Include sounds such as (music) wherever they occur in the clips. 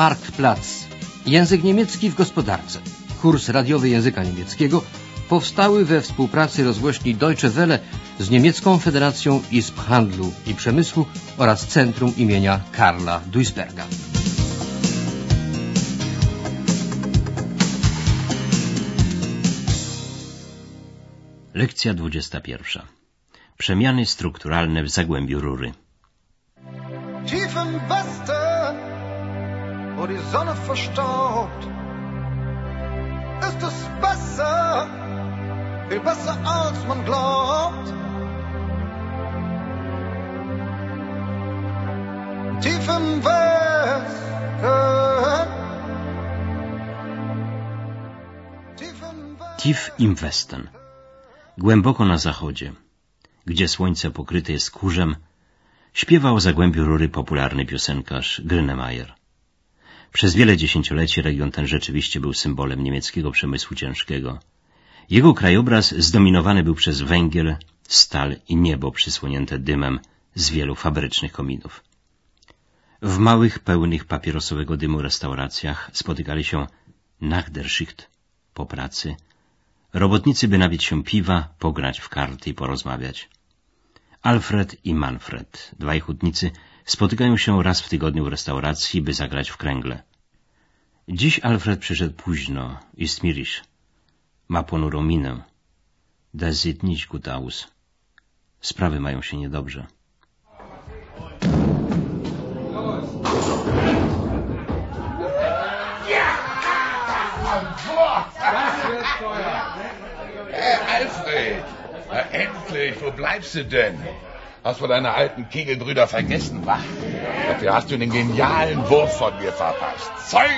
Marktplatz. Język niemiecki w gospodarce. Kurs radiowy języka niemieckiego powstały we współpracy rozgłośni Deutsche Welle z Niemiecką Federacją Izb Handlu i Przemysłu oraz Centrum imienia Karla Duisberga. Lekcja 21. Przemiany strukturalne w zagłębiu rury. Tief im Westen, wo die Sonne verstaubt, ist es besser, viel besser als man glaubt. Tief im Westen, tief im Westen. Głęboko na zachodzie, gdzie słońce pokryte jest kurzem, śpiewał o zagłębiu rury popularny piosenkarz Grönemeyer. Przez wiele dziesięcioleci region ten rzeczywiście był symbolem niemieckiego przemysłu ciężkiego. Jego krajobraz zdominowany był przez węgiel, stal i niebo przysłonięte dymem z wielu fabrycznych kominów. W małych, pełnych papierosowego dymu restauracjach spotykali się nach der Schicht, po pracy, robotnicy by napić się piwa, pograć w karty i porozmawiać. Alfred i Manfred, dwaj hutnicy, spotykają się raz w tygodniu w restauracji, by zagrać w kręgle. Dziś Alfred przyszedł późno, ist mirisch. Ma ponurą minę. Das sieht nicht gut aus. Sprawy mają się niedobrze. Alfred! Endlich, wo bleibst du denn? Hast wohl deine alten Kegelbrüder vergessen, wa? Dafür hast du den genialen Wurf von mir verpasst. Zeug,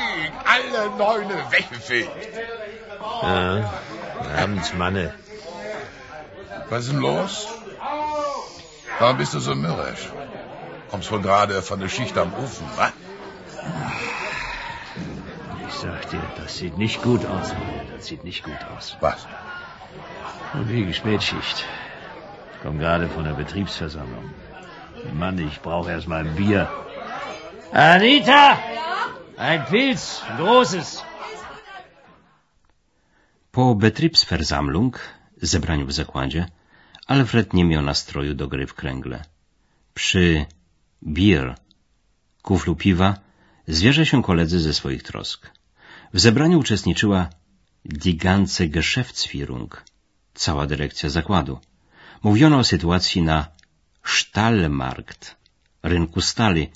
alle Neune weggefegt. Ja, abends, Manne. Was ist denn los? Warum bist du so mürrisch? Kommst wohl gerade von der Schicht am Ofen, wa? Ich sag dir, das sieht nicht gut aus, Manne. Das sieht nicht gut aus. Was? Wie Spätschicht. Ich komme gerade von der Betriebsversammlung. Mann, ich brauche erst mal ein Bier. Anita! Ein Pilz, ein großes. Po Betriebsversammlung, zebraniu w zakładzie, Alfred nie miał nastroju do gry w kręgle. Przy bier, kuflu piwa, zwierze się koledzy ze swoich trosk. W zebraniu uczestniczyła die ganze Geschäftsführung, cała dyrekcja zakładu. Mówiono o sytuacji na Stahlmarkt, rynku stali,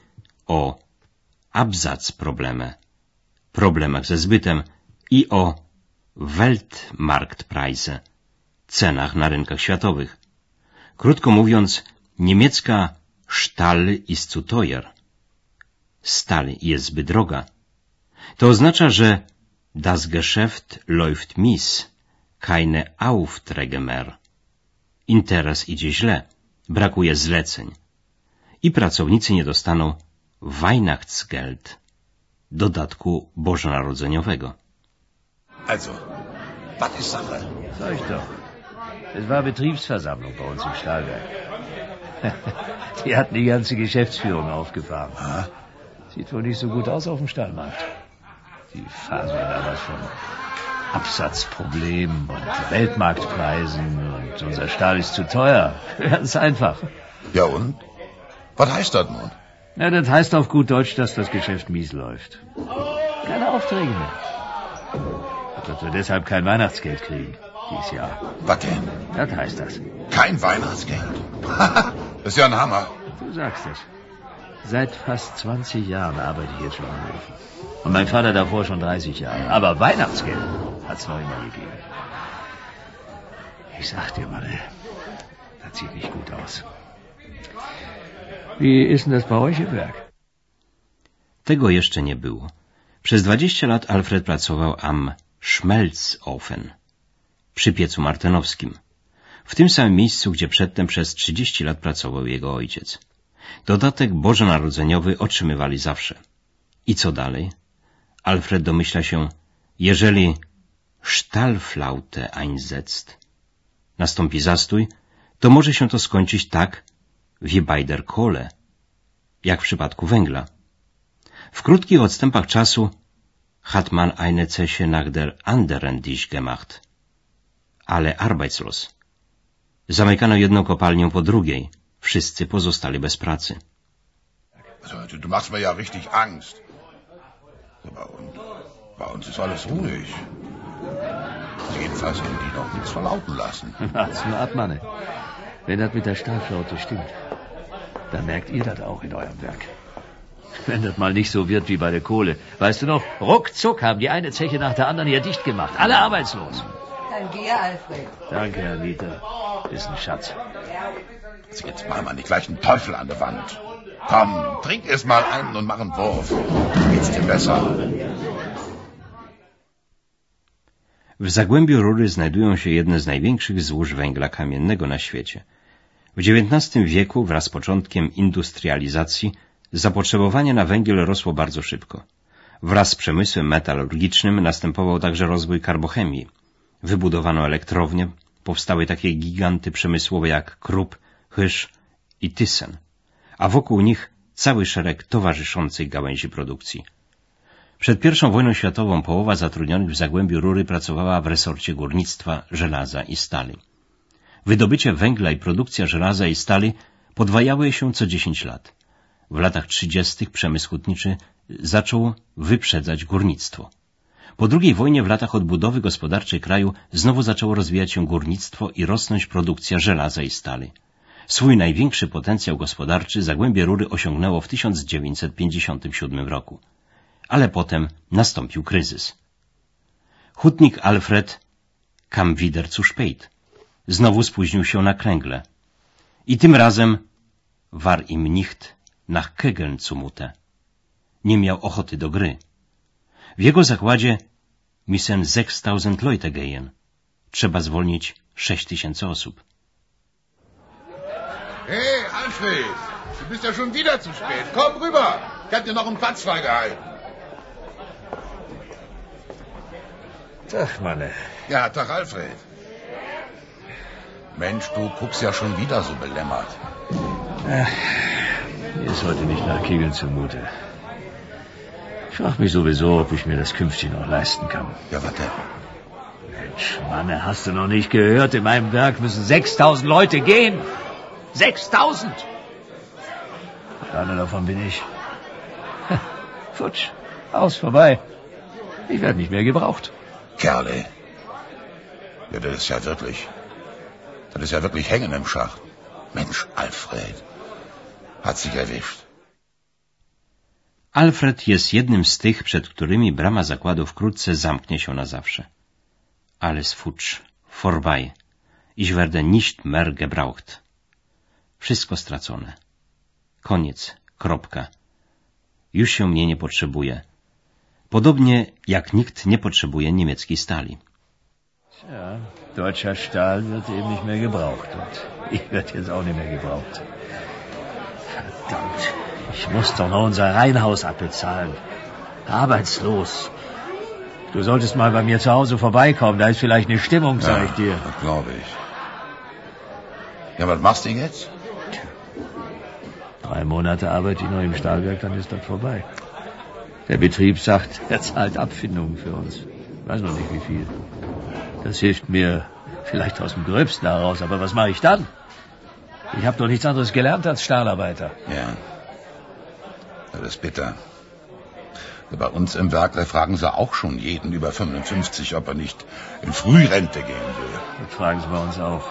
o Absatzprobleme, problemach ze zbytem i o Weltmarktpreise, cenach na rynkach światowych. Krótko mówiąc, niemiecka Stahl ist zu teuer. Stal jest zbyt droga. To oznacza, że das Geschäft läuft mies, keine Aufträge mehr. Interes idzie źle, brakuje zleceń. I pracownicy nie dostaną Weihnachtsgeld, dodatku bożonarodzeniowego. (laughs) Also, was ist Sache? Sag ich doch. Es war Betriebsversammlung bei uns im Stahlwerk. Die hatten die ganze Geschäftsführung aufgefahren. Sieht wohl nicht so gut aus auf dem Stahlmarkt. Die faseln da was von Absatzproblemen und Weltmarktpreisen und unser Stahl ist zu teuer. (laughs) Ganz einfach. Ja und? Was heißt das nun? Na, das heißt auf gut Deutsch, dass das Geschäft mies läuft. Keine Aufträge mehr. Dass wir deshalb kein Weihnachtsgeld kriegen. Dieses Jahr. Was denn? Das heißt das. Kein Weihnachtsgeld. das (laughs) ist ja ein Hammer. Du sagst es. Seit fast 20 Jahren arbeite ich jetzt schon am Ofen. Und mein Vater davor schon 30 Jahre. Aber Weihnachtsgeld noch immer gegeben. Ich sag dir das sieht nicht gut aus. Wie ist denn das bei euch im Werk? Tego jeszcze nie było. Przez 20 lat Alfred pracował am Schmelzofen, przy piecu martenowskim, w tym samym miejscu, gdzie przedtem przez 30 lat pracował jego ojciec. Dodatek bożonarodzeniowy otrzymywali zawsze. I co dalej? Alfred domyśla się, jeżeli Stahlflaute einsetzt, nastąpi zastój, to może się to skończyć tak wie bei der Kohle, jak w przypadku węgla. W krótkich odstępach czasu hat man eine Zeche nach der anderen dicht gemacht. Ale arbeitslos. Zamykano jedną kopalnię po drugiej. Wszyscy pozostali bez pracy. Du, machst mir ja richtig Angst. Bei uns ist alles ruhig. Jedenfalls haben die noch nichts verlauten lassen. Wart's nur ab, Manne. Wenn das mit der Stahlflaute stimmt, dann merkt ihr das auch in eurem Werk. Wenn das mal nicht so wird wie bei der Kohle. Weißt du noch, ruckzuck haben die eine Zeche nach der anderen hier dicht gemacht. Alle arbeitslos. Dann geh, Alfred. Danke, Herr Mieter. Ist ein Schatz. Also jetzt mal mal nicht gleich einen Teufel an der Wand. Komm, trink erst mal einen und mach einen Wurf. Geht's dir besser? W zagłębiu rury znajdują się jedne z największych złóż węgla kamiennego na świecie. W XIX wieku wraz z początkiem industrializacji zapotrzebowanie na węgiel rosło bardzo szybko. Wraz z przemysłem metalurgicznym następował także rozwój karbochemii. Wybudowano elektrownie, powstały takie giganty przemysłowe jak Krupp, Hysz i Thyssen, a wokół nich cały szereg towarzyszących gałęzi produkcji. Przed I wojną światową połowa zatrudnionych w Zagłębiu Rury pracowała w resorcie górnictwa, żelaza i stali. Wydobycie węgla i produkcja żelaza i stali podwajały się co 10 lat. W latach 30. przemysł hutniczy zaczął wyprzedzać górnictwo. Po II wojnie w latach odbudowy gospodarczej kraju znowu zaczęło rozwijać się górnictwo i rosnąć produkcja żelaza i stali. Swój największy potencjał gospodarczy Zagłębie Rury osiągnęło w 1957 roku. Ale potem nastąpił kryzys. Hutnik Alfred kam wieder zu spät. Znowu spóźnił się na kręgle. I tym razem war im nicht nach Kegeln zumute. Nie miał ochoty do gry. W jego zakładzie müssen 6000 Leute gehen. Trzeba zwolnić 6000 osób. Hey, Alfred, du bist ja schon wieder zu spät. Komm rüber. Ich hab dir noch einen Platz freigehalten. Ach, Manne. Ja, Tag, Alfred. Mensch, du guckst ja schon wieder so belämmert. Mir ist heute nicht nach Kegeln zumute. Ich frage mich sowieso, ob ich mir das künftig noch leisten kann. Ja, was denn? Mensch, Manne, hast du noch nicht gehört? In meinem Werk müssen 6000 Leute gehen. 6000! Einer davon bin ich. Futsch, aus, vorbei. Ich werde nicht mehr gebraucht. Kerle. Ja, das ist ja wirklich. Das ist ja wirklich hängen im Schacht. Mensch, Alfred. Hat sich erwischt. Alfred jest jednym z tych, przed którymi brama zakładu wkrótce zamknie się na zawsze. Alles futsch, vorbei. Ich werde nicht mehr gebraucht. Wszystko stracone. Koniec, kropka. Już się mnie nie potrzebuje. Podobnie jak nikt nie potrzebuje niemieckiej stali. Ja, deutscher Stahl wird eben nicht mehr gebraucht. Und ich werde jetzt auch nicht mehr gebraucht. Verdammt, ich muss doch noch unser Reihenhaus abbezahlen. Arbeitslos. Du solltest mal bei mir zu Hause vorbeikommen, da ist vielleicht eine Stimmung, sag ich dir. das glaube ich. Ja, was machst du jetzt? Drei Monate arbeite ich noch im Stahlwerk, dann ist das vorbei. Der Betrieb sagt, er zahlt Abfindungen für uns. Weiß noch nicht wie viel. Das hilft mir vielleicht aus dem Gröbsten heraus, aber was mache ich dann? Ich habe doch nichts anderes gelernt als Stahlarbeiter. Ja. Das ist bitter. Bei uns im Werk, da fragen sie auch schon jeden über 55, ob er nicht in Frührente gehen will. Das fragen sie bei uns auch.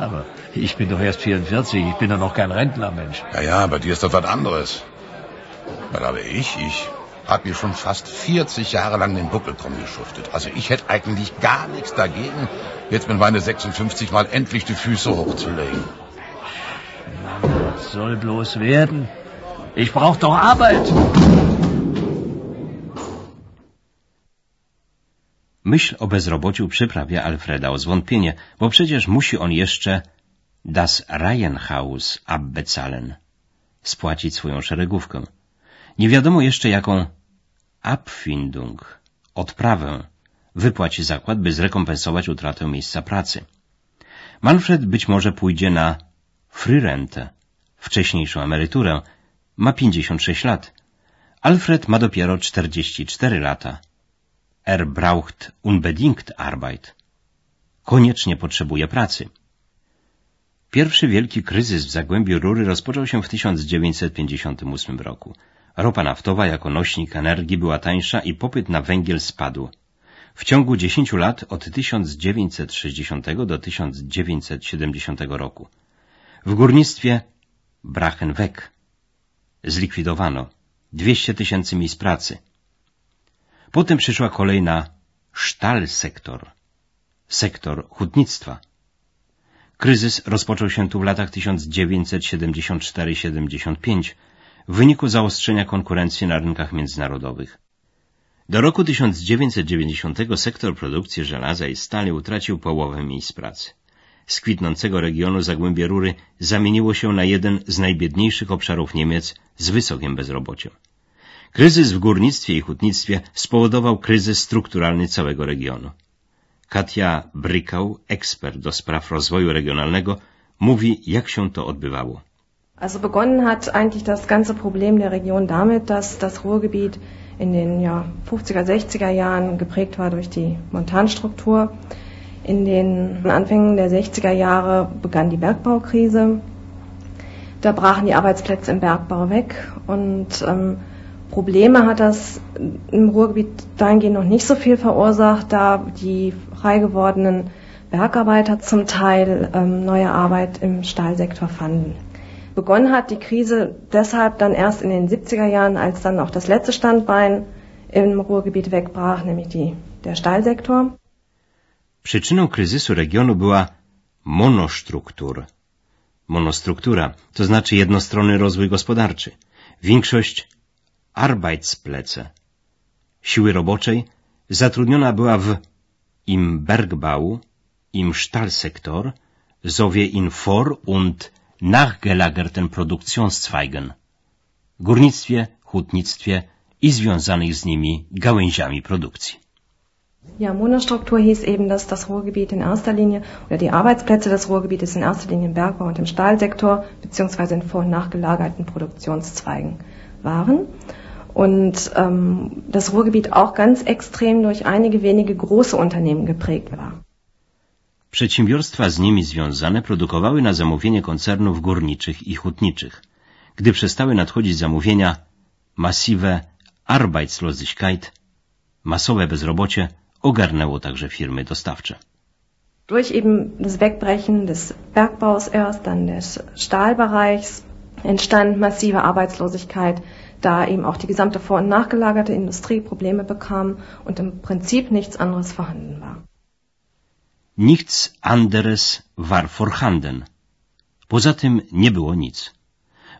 Aber ich bin doch erst 44, ich bin doch noch kein Rentner, Mensch. Ja, ja, bei dir ist das was anderes. Weil aber ich, ich mir schon fast 40 Jahre lang den Buckel krumm geschuftet. Also ich hätte eigentlich gar nichts dagegen, jetzt mit meine 56 mal endlich die Füße hochzulegen. Mann, was soll bloß werden? Ich brauche doch Arbeit. Myśl o bezrobociu przyprawia Alfreda o zwątpienie, bo przecież musi on jeszcze das Reihenhaus abbezahlen, spłacić swoją szeregówkę. Nie wiadomo jeszcze jaką Abfindung, odprawę, wypłaci zakład, by zrekompensować utratę miejsca pracy. Manfred być może pójdzie na fryrentę, wcześniejszą emeryturę, ma 56 lat, Alfred ma dopiero 44 lata. Er braucht unbedingt Arbeit. Koniecznie potrzebuje pracy. Pierwszy wielki kryzys w Zagłębiu Rury rozpoczął się w 1958 roku. Ropa naftowa jako nośnik energii była tańsza i popyt na węgiel spadł. W ciągu 10 lat od 1960 do 1970 roku. W górnictwie brachen weg. Zlikwidowano 200 tysięcy miejsc pracy. Potem przyszła kolej na sztalsektor, sektor hutnictwa. Kryzys rozpoczął się tu w latach 1974-75 w wyniku zaostrzenia konkurencji na rynkach międzynarodowych. Do roku 1990 sektor produkcji żelaza i stali utracił połowę miejsc pracy. Z kwitnącego regionu Zagłębie Rury zamieniło się na jeden z najbiedniejszych obszarów Niemiec z wysokim bezrobociem. Kryzys w górnictwie i hutnictwie spowodował kryzys strukturalny całego regionu. Katia Brykał, ekspert do spraw rozwoju regionalnego, mówi, jak się to odbywało. Also begonnen hat eigentlich das ganze Problem der Region damit, dass das Ruhrgebiet in den ja, 50er, 60er Jahren geprägt war durch die Montanstruktur. In den Anfängen der 60er Jahre begann die Bergbaukrise. Da brachen die Arbeitsplätze im Bergbau weg und ähm, Probleme hat das im Ruhrgebiet dahingehend noch nicht so viel verursacht, da die frei gewordenen Bergarbeiter zum Teil ähm, neue Arbeit im Stahlsektor fanden. Begonnen hat die Krise deshalb dann erst in den 70er Jahren, als dann auch das letzte Standbein im Ruhrgebiet wegbrach, nämlich die, der Stahlsektor. Przyczyną kryzysu regionu była monostruktur. Monostruktura to znaczy jednostronny rozwój gospodarczy. Większość Arbeitsplätze, siły roboczej, zatrudniona była w im Bergbau, im Stahlsektor sowie in Vor- und nachgelagerten Produktionszweigen, górnictwie, hutnictwie i związanych z nimi gałęziami produkcji. Ja, Monostruktur hieß eben, dass das Ruhrgebiet in erster Linie oder die Arbeitsplätze des Ruhrgebietes in erster Linie im Bergbau und im Stahlsektor beziehungsweise in vor- und nachgelagerten Produktionszweigen waren. Und ähm, das Ruhrgebiet auch ganz extrem durch einige wenige große Unternehmen geprägt war. Przedsiębiorstwa z nimi związane produkowały na zamówienie koncernów górniczych i hutniczych. Gdy przestały nadchodzić zamówienia, massive Arbeitslosigkeit, masowe bezrobocie ogarnęło także firmy dostawcze. Durch eben das Wegbrechen des Bergbaus erst, dann des Stahlbereichs entstand massive Arbeitslosigkeit, da eben auch die gesamte vor- und nachgelagerte Industrie Probleme bekam und im Prinzip nichts anderes vorhanden war. Nichts anderes war vorhanden. Poza tym nie było nic.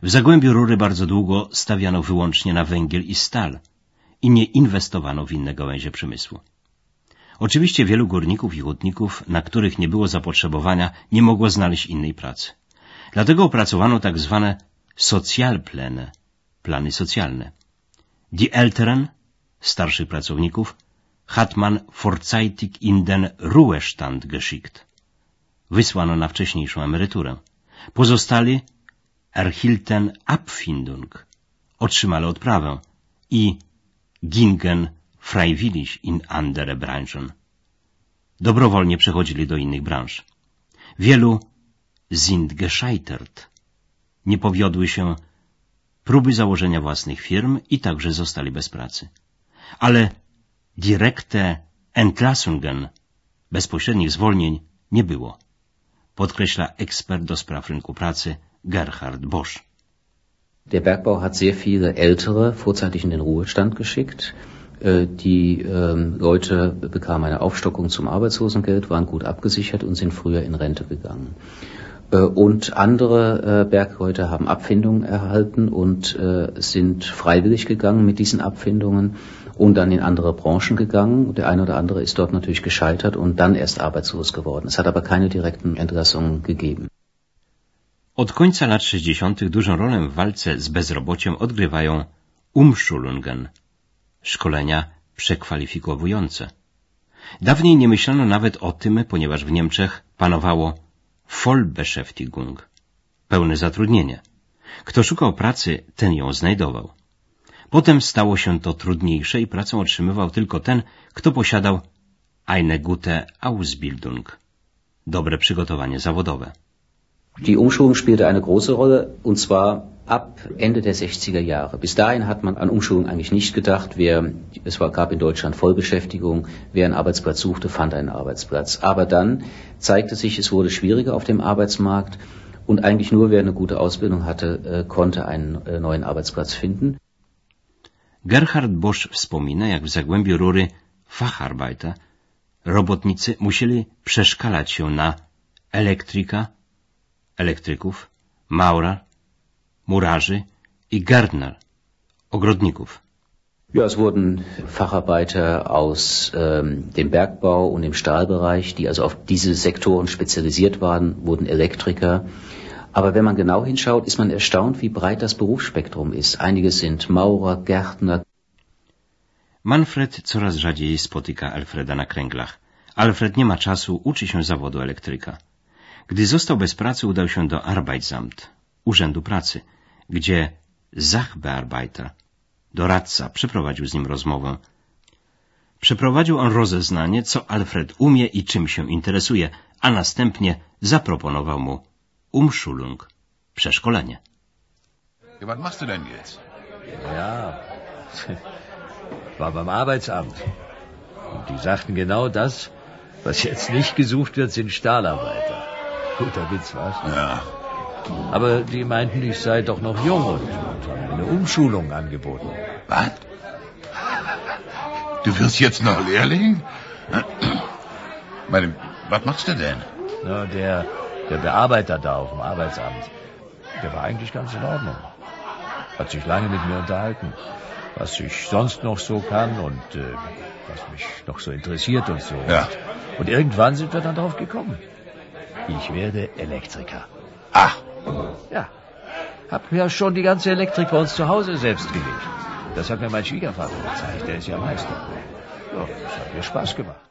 W Zagłębiu Rury bardzo długo stawiano wyłącznie na węgiel i stal i nie inwestowano w inne gałęzie przemysłu. Oczywiście wielu górników i hutników, na których nie było zapotrzebowania, nie mogło znaleźć innej pracy. Dlatego opracowano tak zwane Sozialpläne, plany socjalne. Die Älteren, starszych pracowników, hat man vorzeitig in den Ruhestand geschickt. Wysłano na wcześniejszą emeryturę. Pozostali erhielten Abfindung, otrzymali odprawę i gingen freiwillig in andere Branchen. Dobrowolnie przechodzili do innych branż. Wielu sind gescheitert. Nie powiodły się próby założenia własnych firm i także zostali bez pracy. Ale direkte Entlassungen, bezpośrednich zwolnień, nie było. Podkreśla ekspert do spraw rynku pracy Gerhard Bosch. Der Bergbau hat sehr viele Ältere vorzeitig in den Ruhestand geschickt. Äh, die ähm, Leute bekamen eine Aufstockung zum Arbeitslosengeld, waren gut abgesichert und sind früher in Rente gegangen. Äh, und andere äh, Bergleute haben Abfindungen erhalten und sind freiwillig gegangen mit diesen Abfindungen und dann in andere Branchen gegangen. Der eine oder andere ist dort natürlich gescheitert und dann erst arbeitslos geworden. Es hat aber keine direkten Entlassungen gegeben. Od końca lat 60. dużą rolę w walce z bezrobociem odgrywają Umschulungen, szkolenia przekwalifikowujące. Dawniej nie myślano nawet o tym, ponieważ w Niemczech panowało Vollbeschäftigung, pełne zatrudnienie. Kto szukał pracy, ten ją znajdował. Potem stało się to trudniejsze i pracę otrzymywał tylko ten, kto posiadał eine gute Ausbildung, dobre przygotowanie zawodowe. Die Umschulung spielte eine große Rolle, und zwar ab Ende der 60er Jahre. Bis dahin hat man an Umschulung eigentlich nicht gedacht. Wer, es war, gab in Deutschland Vollbeschäftigung. Wer einen Arbeitsplatz suchte, fand einen Arbeitsplatz. Aber dann zeigte sich, es wurde schwieriger auf dem Arbeitsmarkt und eigentlich nur wer eine gute Ausbildung hatte, äh, konnte einen äh, neuen Arbeitsplatz finden. Gerhard Bosch wspomina, jak w Zagłębiu Rury Facharbeiter robotnicy musieli przeszkalać się na elektryka, elektryków, maurer, murarzy i gardner, ogrodników. Ja, es wurden Facharbeiter aus ähm, dem Bergbau und dem Stahlbereich, die also auf diese Sektoren spezialisiert waren, wurden Elektriker. Aber wenn man genau hinschaut, ist man erstaunt, wie breit das Berufsspektrum ist. Einige sind Maurer, Gärtner. Manfred coraz rzadziej spotyka Alfreda na kręglach. Alfred nie ma czasu, uczy się zawodu elektryka. Gdy został bez pracy, udał się do Arbeitsamt, Urzędu Pracy, gdzie Sachbearbeiter, doradca, przeprowadził z nim rozmowę. Przeprowadził on rozeznanie, co Alfred umie i czym się interesuje, a następnie zaproponował mu Umschulung, przeszkolenie. Ja, was machst du denn jetzt? Ja, war beim Arbeitsamt. Und die sagten genau das, was jetzt nicht gesucht wird, sind Stahlarbeiter. Guter Witz, was? Ja. Aber die meinten, ich sei doch noch jung und, und haben eine Umschulung angeboten. Was? Du wirst jetzt noch Lehrling? Meine, was machst du denn? Na, der, der Bearbeiter da auf dem Arbeitsamt, der war eigentlich ganz in Ordnung. Hat sich lange mit mir unterhalten, was ich sonst noch so kann und äh, was mich noch so interessiert und so. Ja. Und, irgendwann sind wir dann drauf gekommen. Ich werde Elektriker. Ach, Ja, hab ja schon die ganze Elektrik bei uns zu Hause selbst gelegt. Das hat mir mein Schwiegervater gezeigt, der ist ja Meister. Ja, das hat mir Spaß gemacht.